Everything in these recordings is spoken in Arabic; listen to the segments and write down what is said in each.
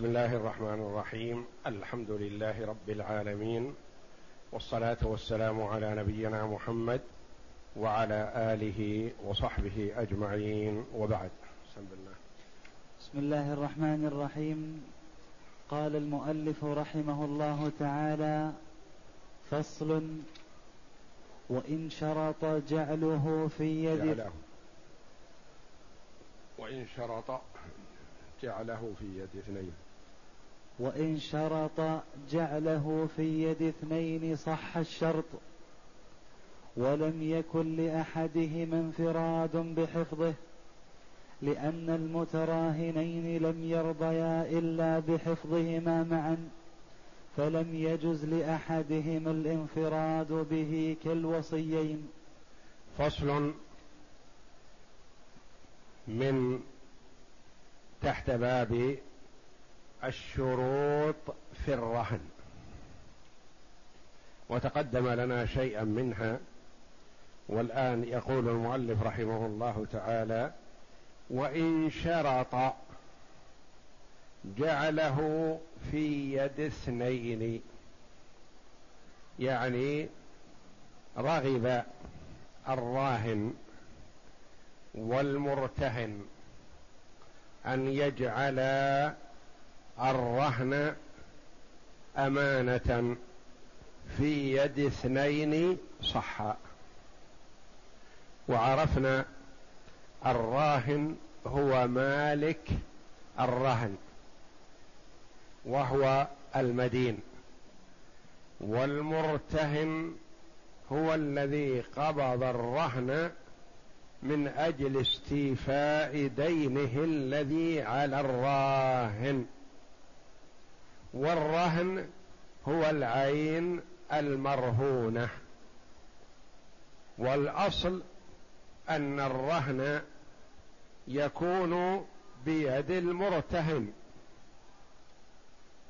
بسم الله الرحمن الرحيم. الحمد لله رب العالمين. والصلاة والسلام على نبينا محمد وعلى آله وصحبه أجمعين. وبعد. بسم الله. بسم الله الرحمن الرحيم. قال المؤلف رحمه الله تعالى فصل وإن شرط جعله في يد جعله. وإن شرط جعله في يد اثنين. وإن شرط جعله في يد اثنين صح الشرط ولم يكن لأحدهما انفراد بحفظه لأن المتراهنين لم يرضيا إلا بحفظهما معا فلم يجز لأحدهما الانفراد به كالوصيين. فصل من تحت باب الشروط في الرهن. وتقدم لنا شيئا منها والآن يقول المؤلف رحمه الله تعالى وإن شرط جعله في يد اثنين يعني رغب الراهن والمرتهن أن يجعل الرهن أمانة في يد اثنين صحا. وعرفنا الراهن هو مالك الرهن وهو المدين. والمرتهن هو الذي قبض الرهن من أجل استيفاء دينه الذي على الراهن. والرهن هو العين المرهونة. والأصل أن الرهن يكون بيد المرتهن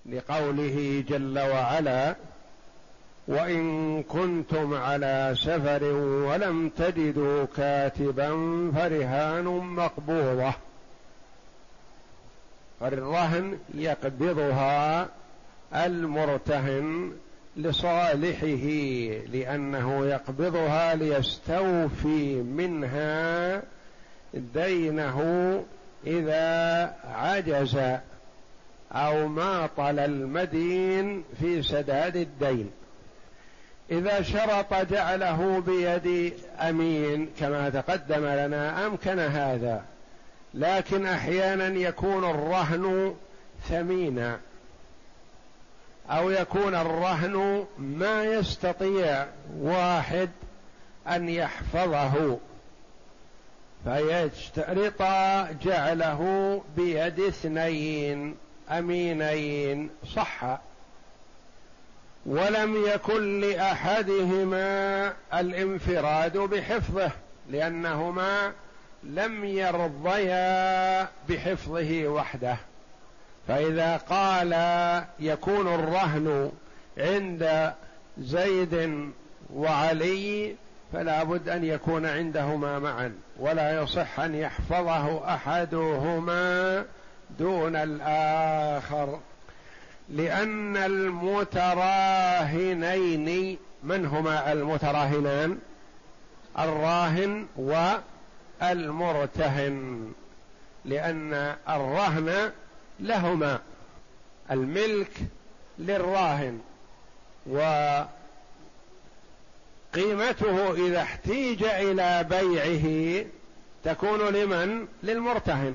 لقوله جل وعلا وإن كنتم على سفر ولم تجدوا كاتبا فرهان مقبوضة فالرهن يقبضها المرتهن لصالحه لأنه يقبضها ليستوفي منها دينه إذا عجز أو ماطل المدين في سداد الدين. إذا شرط جعله بيد أمين كما تقدم لنا أمكن هذا. لكن أحيانا يكون الرهن ثمينا أو يكون الرهن ما يستطيع واحد أن يحفظه. فيشترط جعله بيد اثنين أمينين صح. ولم يكن لأحدهما الانفراد بحفظه لأنهما لم يرضيا بحفظه وحده. فإذا قال يكون الرهن عند زيد وعلي فلا بد أن يكون عندهما معا ولا يصح أن يحفظه أحدهما دون الآخر. لأن المتراهنين من هما المتراهنان؟ الراهن والمرتهن لأن الرهن لهما الملك للراهن وقيمته إذا احتيج إلى بيعه تكون لمن؟ للمرتهن.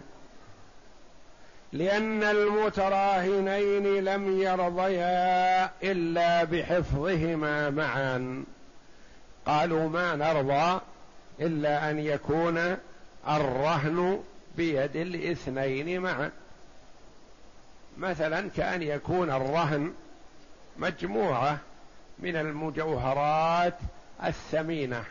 لأن المتراهنين لم يرضيا إلا بحفظهما معا. قالوا ما نرضى؟ إلا أن يكون الرهن بيد الاثنين معا. مثلا كأن يكون الرهن مجموعة من المجوهرات الثمينة.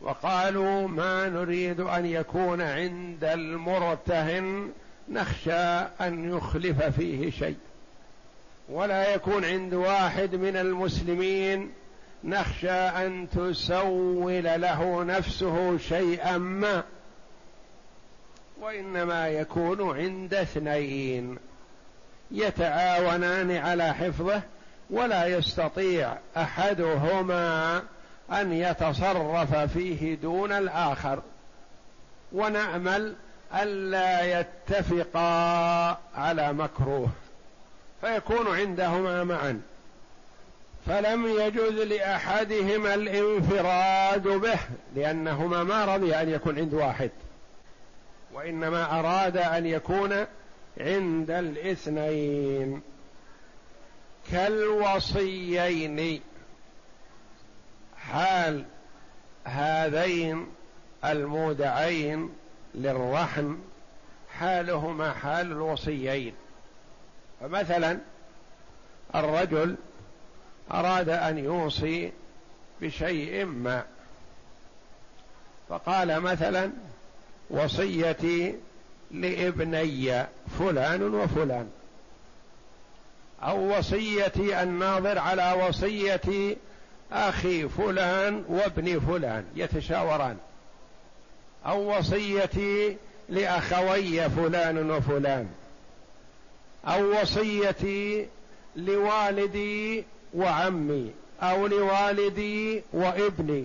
وقالوا ما نريد أن يكون عند المرتهن نخشى أن يخلف فيه شيء. ولا يكون عند واحد من المسلمين نخشى أن تسول له نفسه شيئا ما وإنما يكون عند اثنين يتعاونان على حفظه ولا يستطيع أحدهما أن يتصرف فيه دون الآخر. ونأمل الا يتفقا على مكروه فيكون عندهما معا. فلم يجوز لأحدهما الانفراد به لأنهما ما رضي أن يكون عند واحد. وإنما أراد أن يكون عند الاثنين. كالوصيين. حال هذين المودعين للرحم حالهما حال الوصيين. فمثلا الرجل أراد أن يوصي بشيء ما. فقال مثلا وصيتي لابني فلان وفلان. أو وصيتي الناظر على وصيه أخي فلان وابن فلان يتشاوران. أو وصيتي لأخوي فلان وفلان. أو وصيتي لوالدي وعمي أو لوالدي وابني.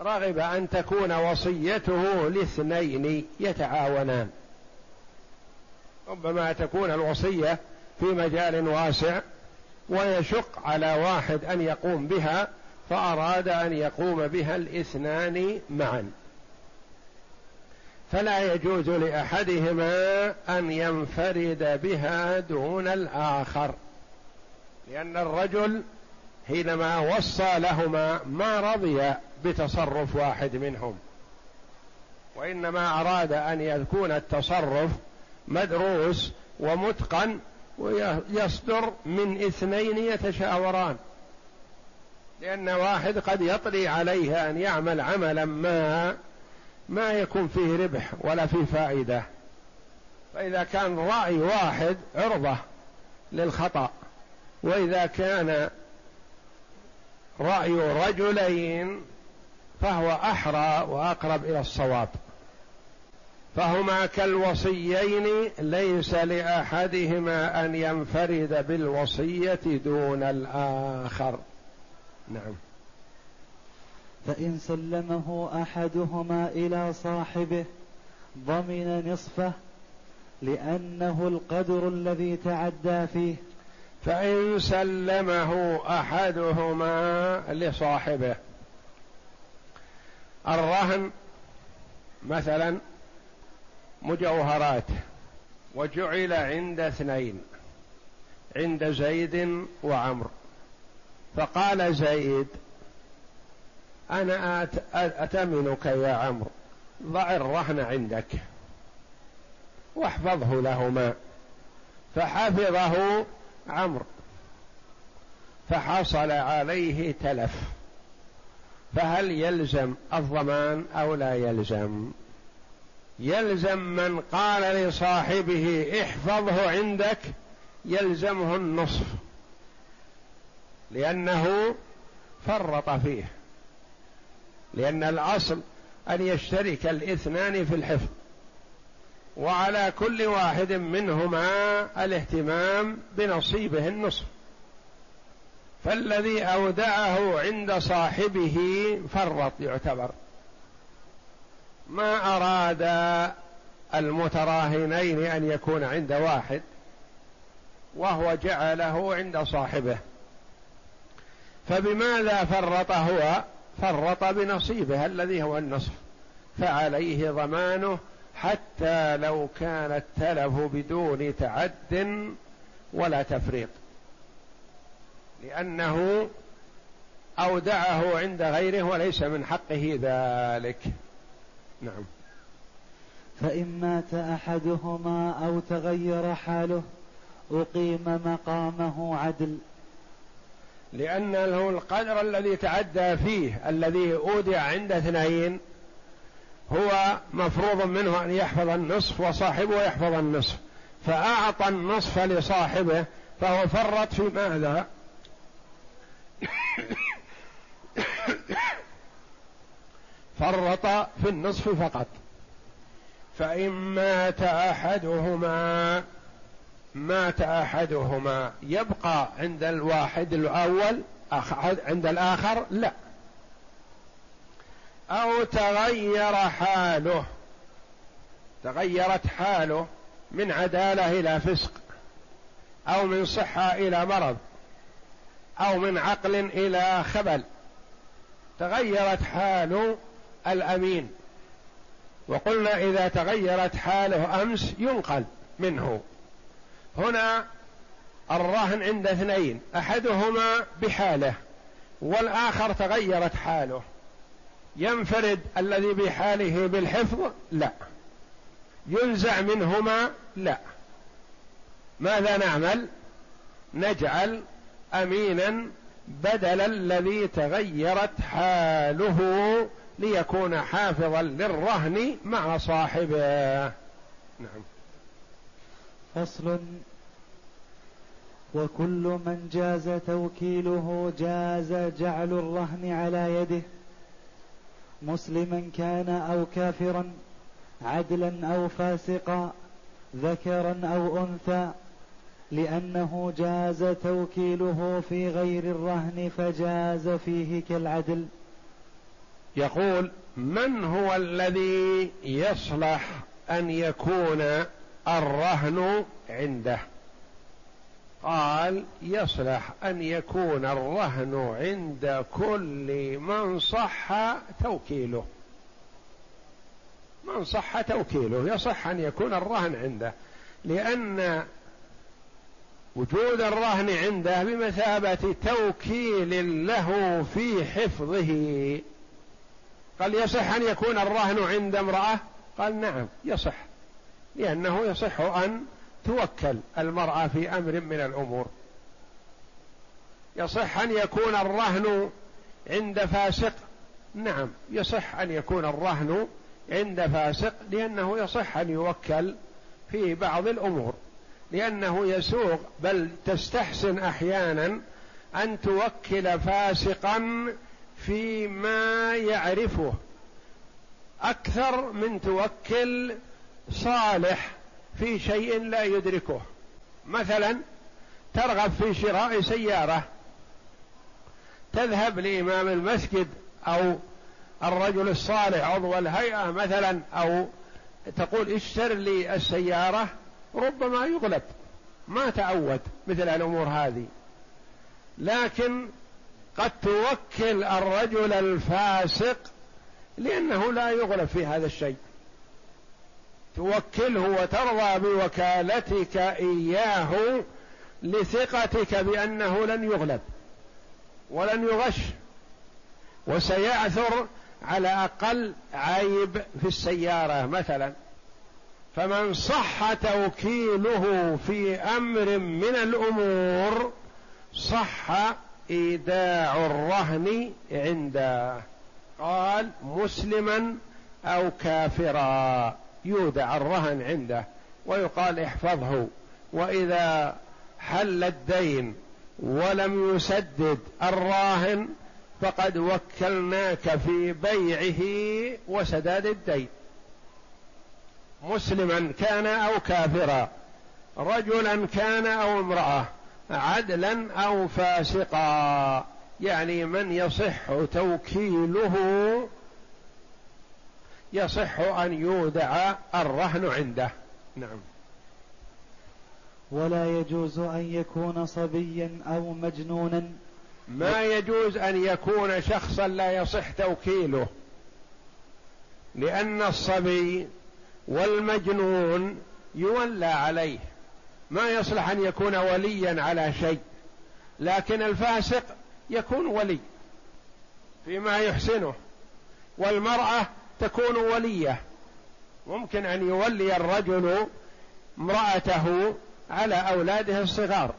رغب أن تكون وصيته لاثنين يتعاونان. ربما تكون الوصية في مجال واسع ويشق على واحد أن يقوم بها فأراد أن يقوم بها الاثنان معا. فلا يجوز لأحدهما أن ينفرد بها دون الآخر. لأن الرجل حينما وصى لهما ما رضي بتصرف واحد منهم. وإنما أراد أن يكون التصرف مدروس ومتقن ويصدر من اثنين يتشاوران. لأن واحد قد يطري عليه أن يعمل عملا ما ما يكون فيه ربح ولا فيه فائدة. فإذا كان رأي واحد عرضة للخطأ. وإذا كان رأي رجلين فهو أحرى وأقرب إلى الصواب. فهما كالوصيين ليس لأحدهما أن ينفرد بالوصية دون الآخر. نعم. فإن سلمه أحدهما إلى صاحبه ضمن نصفه لأنه القدر الذي تعدى فيه. فإن سلمه أحدهما لصاحبه. الرهن مثلا مجوهرات وجعل عند اثنين عند زيد وعمر فقال زيد أنا أتمنك يا عمرو ضع الرهن عندك واحفظه لهما. فحفظه عمرو فحصل عليه تلف فهل يلزم الضمان أو لا يلزم؟ يلزم من قال لصاحبه احفظه عندك يلزمه النصف لأنه فرط فيه لأن الأصل أن يشترك الاثنان في الحفظ. وعلى كل واحد منهما الاهتمام بنصيبه النصف. فالذي أودعه عند صاحبه فرط يعتبر. ما أراد المتراهنين أن يكون عند واحد وهو جعله عند صاحبه. فبماذا فرط هو؟ فرط بنصيبه الذي هو النصف. فعليه ضمانه حتى لو كان التلف بدون تعد ولا تفريط. لأنه أودعه عند غيره وليس من حقه ذلك. نعم. فإن مات أحدهما أو تغير حاله أقيم مقامه عدل. لأن له القدر الذي تعدى فيه الذي أودع عند اثنين هو مفروض منه أن يحفظ النصف وصاحبه يحفظ النصف. فأعطى النصف لصاحبه فهو فرط في ماذا؟ فرط في النصف فقط. فإن مات أحدهما مات أحدهما يبقى عند الواحد الأول عند الآخر لا. أو تغير حاله. تغيرت حاله من عدالة إلى فسق أو من صحة إلى مرض أو من عقل إلى خبل. تغيرت حال الأمين. وقلنا إذا تغيرت حاله أمس ينقل منه. هنا الرهن عند اثنين أحدهما بحاله والآخر تغيرت حاله. ينفرد الذي بحاله بالحفظ؟ لا. ينزع منهما؟ لا. ماذا نعمل؟ نجعل أمينا بدل الذي تغيرت حاله ليكون حافظا للرهن مع صاحبه. نعم. فصل. وكل من جاز توكيله جاز جعل الرهن على يده. مسلما كان أو كافرا عدلا أو فاسقا ذكرا أو أنثى لأنه جاز توكيله في غير الرهن فجاز فيه كالعدل. يقول من هو الذي يصلح أن يكون الرهن عنده؟ قال يصلح أن يكون الرهن عند كل من صح توكيله. من صح توكيله يصح أن يكون الرهن عنده لأن وجود الرهن عنده بمثابة توكيل له في حفظه. قال يصح أن يكون الرهن عند امرأة؟ قال نعم يصح لأنه يصح أن توكل المرأة في أمر من الأمور. يصح أن يكون الرهن عند فاسق. نعم يصح أن يكون الرهن عند فاسق لأنه يصح أن يوكل في بعض الأمور. لأنه يسوق بل تستحسن أحيانا أن توكل فاسقا فيما يعرفه. أكثر من توكل صالح. في شيء لا يدركه. مثلا ترغب في شراء سيارة. تذهب لإمام المسجد أو الرجل الصالح عضو الهيئة مثلا أو تقول اشتر لي السيارة ربما يغلب. ما تعود مثل الأمور هذه. لكن قد توكل الرجل الفاسق لأنه لا يغلب في هذا الشيء. توكله وترضى بوكالتك إياه لثقتك بأنه لن يغلب ولن يغش وسيعثر على أقل عيب في السيارة مثلا. فمن صح توكيله في أمر من الأمور صح إيداع الرهن عنده. قال مسلما أو كافرا. يودع الرهن عنده ويقال احفظه وإذا حل الدين ولم يسدد الراهن فقد وكلناك في بيعه وسداد الدين. مسلما كان أو كافرا رجلا كان أو امرأة عدلا أو فاسقا يعني من يصح توكيله يصح أن يودع الرهن عنده. نعم. ولا يجوز أن يكون صبيا أو مجنونا. ما يجوز أن يكون شخصا لا يصح توكيله. لأن الصبي والمجنون يولى عليه. ما يصلح أن يكون وليا على شيء. لكن الفاسق يكون ولي. فيما يحسنه. والمرأة تكون ولية. ممكن أن يولي الرجل امرأته على اولاده الصغار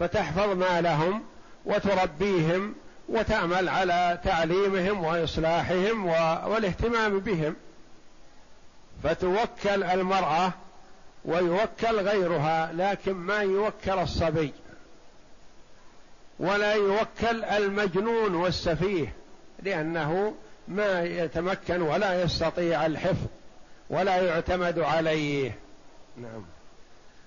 فتحفظ مالهم وتربيهم وتعمل على تعليمهم وإصلاحهم والاهتمام بهم. فتوكل المرأة ويوكل غيرها لكن ما يوكل الصبي. ولا يوكل المجنون والسفيه لأنه ما يتمكن ولا يستطيع الحفظ ولا يعتمد عليه. نعم.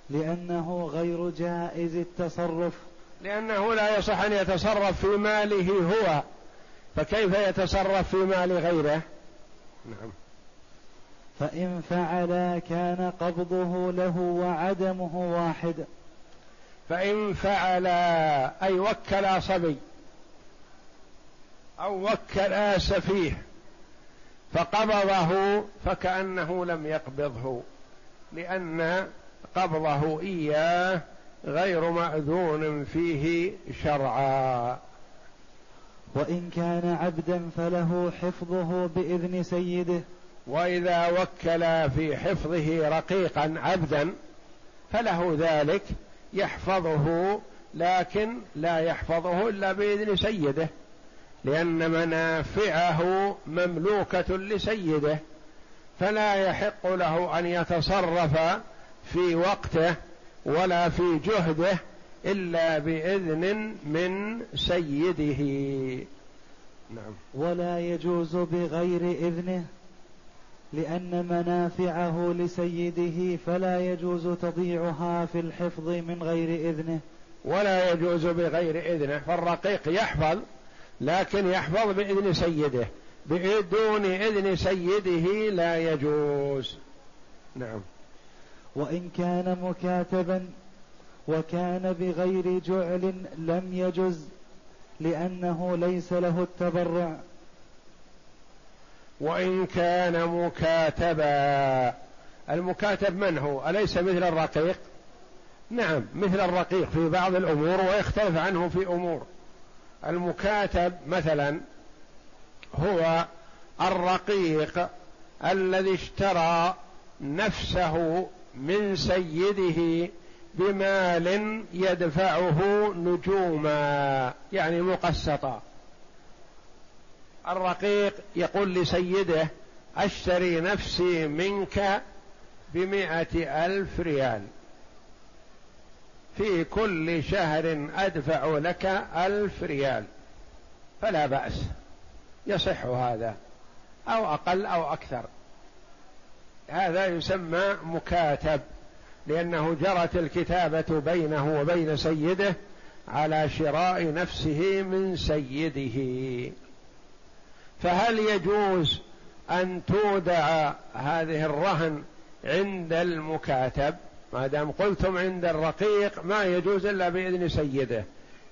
لأنه غير جائز التصرف. لأنه لا يصح أن يتصرف في ماله هو. فكيف يتصرف في مال غيره؟ نعم. فإن فعل كان قبضه له وعدمه واحد. فإن فعل أي وكل صبي. أو وكل سفيه فقبضه فكأنه لم يقبضه لأن قبضه إياه غير مأذون فيه شرعا. وإن كان عبدا فله حفظه بإذن سيده. وإذا وكل في حفظه رقيقا عبدا فله ذلك يحفظه لكن لا يحفظه إلا بإذن سيده. لأن منافعه مملوكة لسيده فلا يحق له أن يتصرف في وقته ولا في جهده إلا بإذن من سيده. نعم. ولا يجوز بغير إذنه لأن منافعه لسيده فلا يجوز تضيعها في الحفظ من غير إذنه. ولا يجوز بغير إذنه فالرقيق يحفظ لكن يحفظ بإذن سيده بدون إذن سيده لا يجوز. نعم. وإن كان مكاتبا وكان بغير جعل لم يجز لأنه ليس له التبرع. وإن كان مكاتبا المكاتب من هو؟ أليس مثل الرقيق؟ نعم مثل الرقيق في بعض الأمور ويختلف عنه في أمور. المكاتب مثلا هو الرقيق الذي اشترى نفسه من سيده بمال يدفعه نجوما يعني مقسطا الرقيق يقول لسيده أشتري نفسي منك بمائة ألف ريال. في كل شهر أدفع لك ألف ريال. فلا بأس. يصح هذا. أو أقل أو أكثر. هذا يسمى مكاتب. لأنه جرت الكتابة بينه وبين سيده على شراء نفسه من سيده. فهل يجوز أن تودع هذه الرهن عند المكاتب؟ ما دام قلتم عند الرقيق ما يجوز إلا بإذن سيده.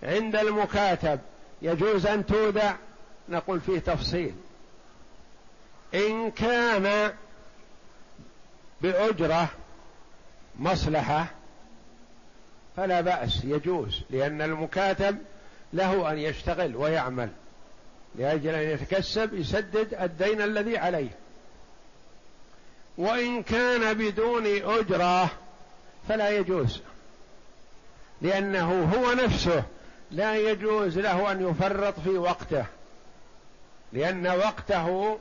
عند المكاتب يجوز أن تودع نقول فيه تفصيل. إن كان بأجرة مصلحة فلا بأس يجوز لأن المكاتب له أن يشتغل ويعمل. لأجل أن يتكسب يسدد الدين الذي عليه. وإن كان بدون أجرة فلا يجوز. لأنه هو نفسه لا يجوز له أن يفرط في وقته. لأن وقته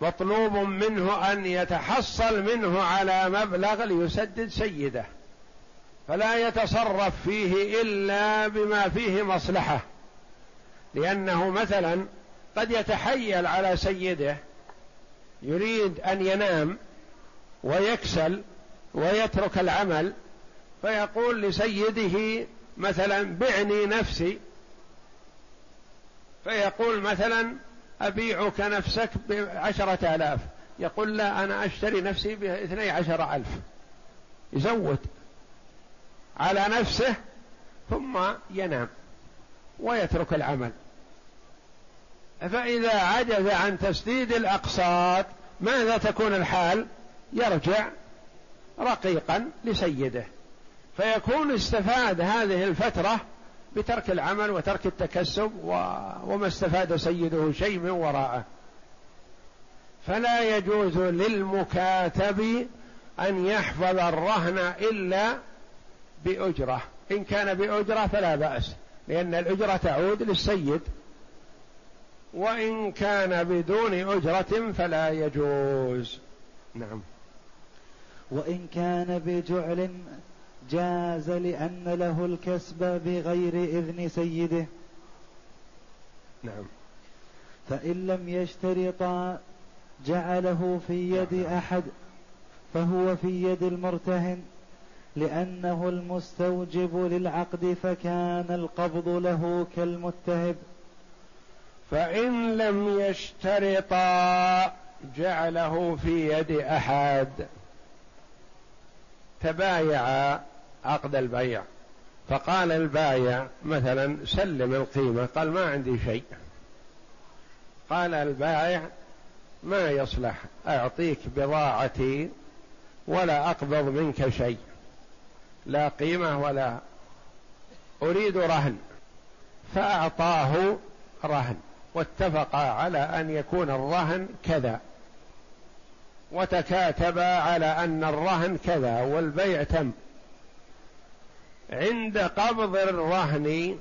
مطلوب منه أن يتحصل منه على مبلغ ليسدد سيده. فلا يتصرف فيه إلا بما فيه مصلحة. لأنه مثلا قد يتحيل على سيده يريد أن ينام ويكسل ويترك العمل فيقول لسيده مثلا بعني نفسي. فيقول مثلا أبيعك نفسك بعشرة آلاف. يقول لا أنا أشتري نفسي باثني عشر ألف. يزود على نفسه ثم ينام ويترك العمل. فإذا عجز عن تسديد الأقساط ماذا تكون الحال؟ يرجع رقيقا لسيده. فيكون استفاد هذه الفترة بترك العمل وترك التكسب وما استفاد سيده شيء من وراءه. فلا يجوز للمكاتب أن يحفظ الرهن إلا بأجرة. إن كان بأجرة فلا بأس لأن الأجرة تعود للسيد. وإن كان بدون أجرة فلا يجوز. نعم. وإن كان بجعل جاز لأن له الكسب بغير إذن سيده. نعم. فإن لم يشترطا جعله في يد نعم. أحد فهو في يد المرتهن لأنه المستوجب للعقد فكان القبض له كالمتهب فإن لم يشترطا جعله في يد أحد تبايعا عقد البيع. فقال البايع مثلا سلم القيمة قال ما عندي شيء. قال البائع ما يصلح أعطيك بضاعتي ولا أقبض منك شيء. لا قيمة ولا أريد رهن. فأعطاه رهن واتفقا على أن يكون الرهن كذا. وتكاتبا على أن الرهن كذا والبيع تم. عند قبض الرهن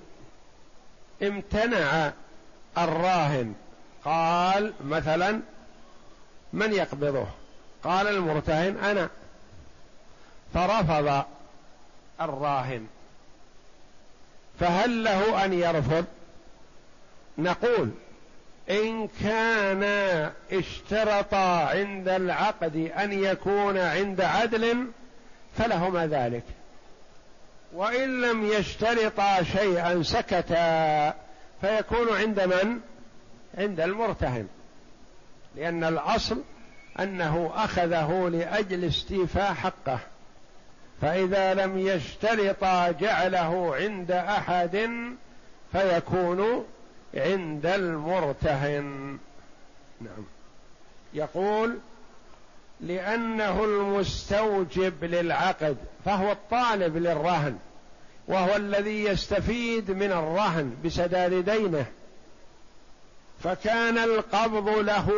امتنع الراهن. قال مثلا من يقبضه؟ قال المرتهن أنا. فرفض الراهن. فهل له أن يرفض؟ نقول إن كان اشترطا عند العقد أن يكون عند عدل فلهما ذلك. وإن لم يشترطا شيئا سكتا فيكون عند من؟ عند المرتهن. لأن الأصل أنه أخذه لأجل استيفاء حقه. فإذا لم يشترطا جعله عند أحد فيكون عند المرتهن. نعم. يقول لأنه المستوجب للعقد فهو الطالب للرهن وهو الذي يستفيد من الرهن بسداد دينه. فكان القبض له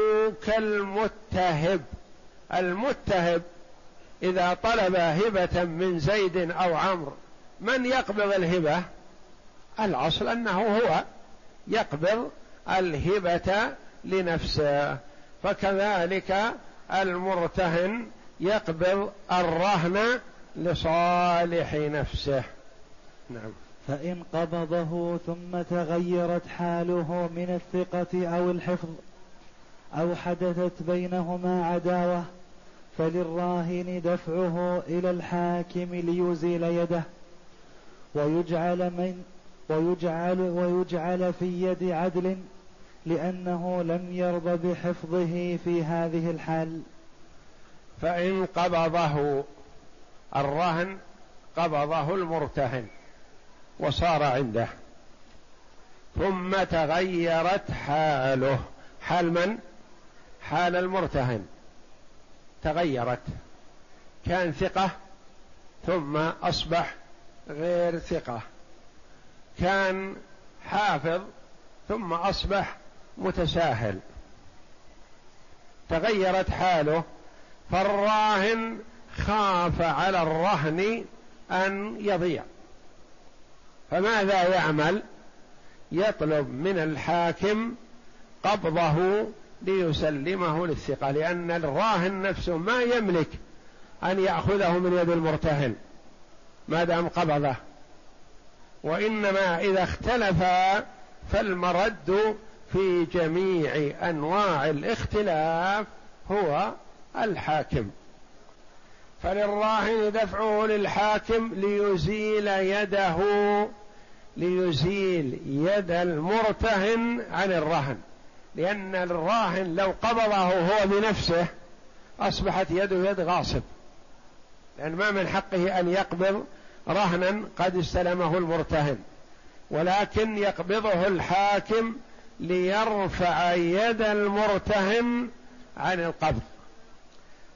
كالمتهب. المتهب إذا طلب هبة من زيد أو عمرو من يقبض الهبة؟ الأصل أنه هو يقبض الهبة لنفسه فكذلك المرتهن يقبض الرهن لصالح نفسه. نعم. فإن قبضه ثم تغيرت حاله من الثقة أو الحفظ أو حدثت بينهما عداوة فللراهن دفعه إلى الحاكم ليزيل يده ويجعل من ويجعل ويجعل في يد عدل لأنه لم يرض بحفظه في هذه الحال. فإن قبضه الرهن قبضه المرتهن وصار عنده. ثم تغيرت حاله. حال من؟ حال المرتهن. تغيرت. كان ثقة ثم أصبح غير ثقة. كان حافظ ثم أصبح متساهل. تغيرت حاله فالراهن خاف على الرهن أن يضيع. فماذا يعمل؟ يطلب من الحاكم قبضه ليسلمه للثقة لأن الراهن نفسه ما يملك أن يأخذه من يد المرتهن. ما دام قبضه؟ وإنما إذا اختلفا فالمرد في جميع أنواع الاختلاف هو الحاكم. فللراهن دفعه للحاكم ليزيل يده ليزيل يد المرتهن عن الرهن. لأن الراهن لو قبضه هو بنفسه أصبحت يده يد غاصب. لأن ما من حقه أن يقبض رهنا قد استلمه المرتهن ولكن يقبضه الحاكم ليرفع يد المرتهن عن القبض.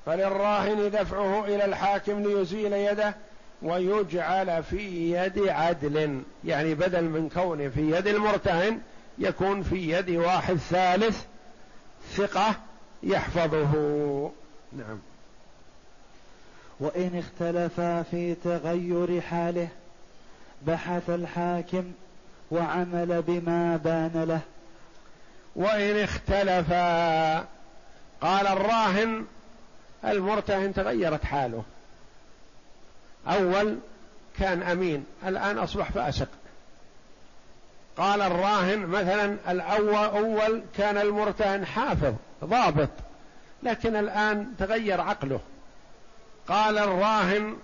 فللراهن دفعه إلى الحاكم ليزيل يده ويجعل في يد عدل يعني بدل من كونه في يد المرتهن يكون في يد واحد ثالث ثقة يحفظه. نعم. وإن اختلفا في تغير حاله بحث الحاكم وعمل بما بان له. وإن اختلفا قال الراهن المرتهن تغيرت حاله. أول كان أمين الآن أصبح فاسق. قال الراهن مثلا الأول أول كان المرتهن حافظ ضابط لكن الآن تغير عقله. قال الراهن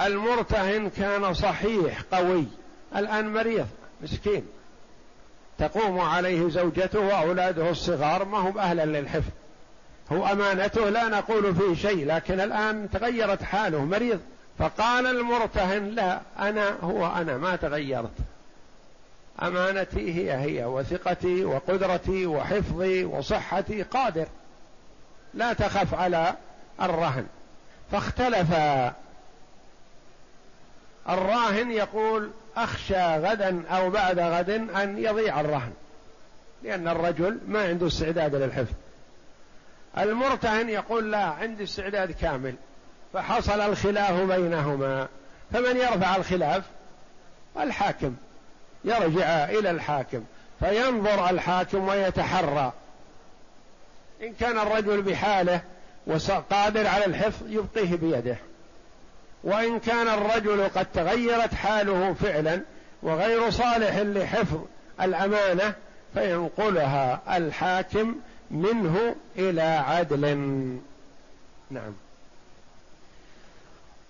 المرتهن كان صحيح قوي الآن مريض مسكين. تقوم عليه زوجته وأولاده الصغار ما هم أهلا للحفظ. هو أمانته لا نقول فيه شيء لكن الآن تغيرت حاله مريض. فقال المرتهن لا أنا هو أنا ما تغيرت. أمانتي هي هي وثقتي وقدرتي وحفظي وصحتي قادر. لا تخف على الرهن. فاختلف. الراهن يقول أخشى غدا أو بعد غد أن يضيع الرهن لأن الرجل ما عنده استعداد للحفظ. المرتهن يقول لا عندي استعداد كامل فحصل الخلاف بينهما. فمن يرفع الخلاف؟ الحاكم. يرجع إلى الحاكم فينظر الحاكم ويتحرى. إن كان الرجل بحاله وقادر على الحفظ يبقيه بيده. وإن كان الرجل قد تغيرت حاله فعلا وغير صالح لحفظ الأمانة فينقلها الحاكم منه إلى عدل. نعم.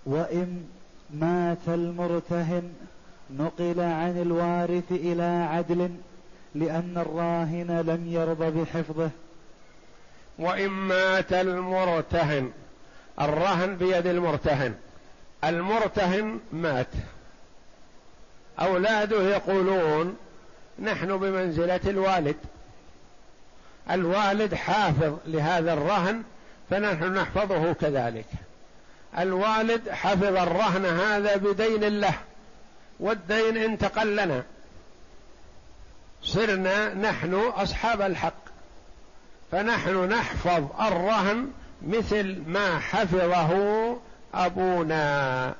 وإن مات المرتهن نقل عن الوارث إلى عدل لأن الراهن لم يرضى بحفظه. وإن مات المرتهن الرهن بيد المرتهن. المرتهن مات. أولاده يقولون نحن بمنزلة الوالد. الوالد حافظ لهذا الرهن فنحن نحفظه كذلك. الوالد حفظ الرهن هذا بدين له والدين انتقل لنا. صرنا نحن أصحاب الحق. فنحن نحفظ الرهن مثل ما حفظه أبونا.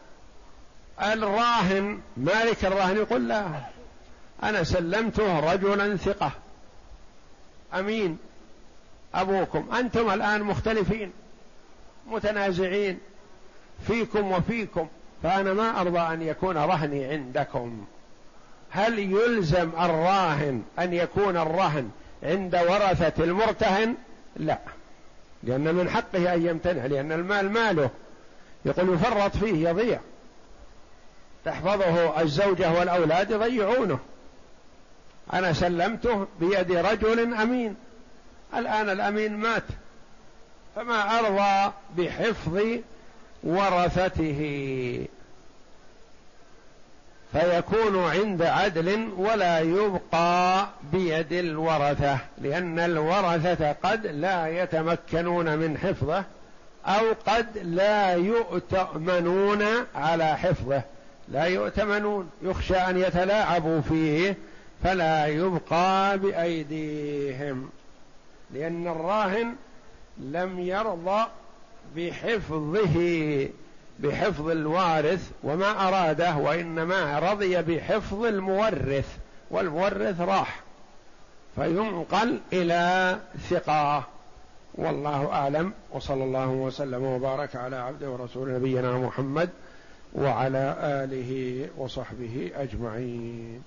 الراهن مالك الرهن يقول لا أنا سلمته رجلا ثقة. أمين. أبوكم أنتم الآن مختلفين متنازعين فيكم وفيكم فأنا ما أرضى أن يكون رهني عندكم. هل يلزم الراهن أن يكون الرهن عند ورثة المرتهن؟ لا. لأن من حقه أن يمتنع لأن المال ماله. يقول يفرط فيه يضيع. تحفظه الزوجة والأولاد يضيعونه. أنا سلمته بيد رجل أمين. الآن الأمين مات. فما أرضى بحفظ ورثته؟ فيكون عند عدل ولا يبقى بيد الورثة لأن الورثة قد لا يتمكنون من حفظه أو قد لا يؤتمنون على حفظه. لا يؤتمنون يخشى أن يتلاعبوا فيه فلا يبقى بأيديهم. لأن الراهن لم يرضى بحفظه. بحفظ الوارث وما أراده وإنما رضي بحفظ المورث والمورث راح فينقل إلى ثقة. والله أعلم وصلى الله وسلم وبارك على عبده ورسول نبينا محمد وعلى آله وصحبه أجمعين.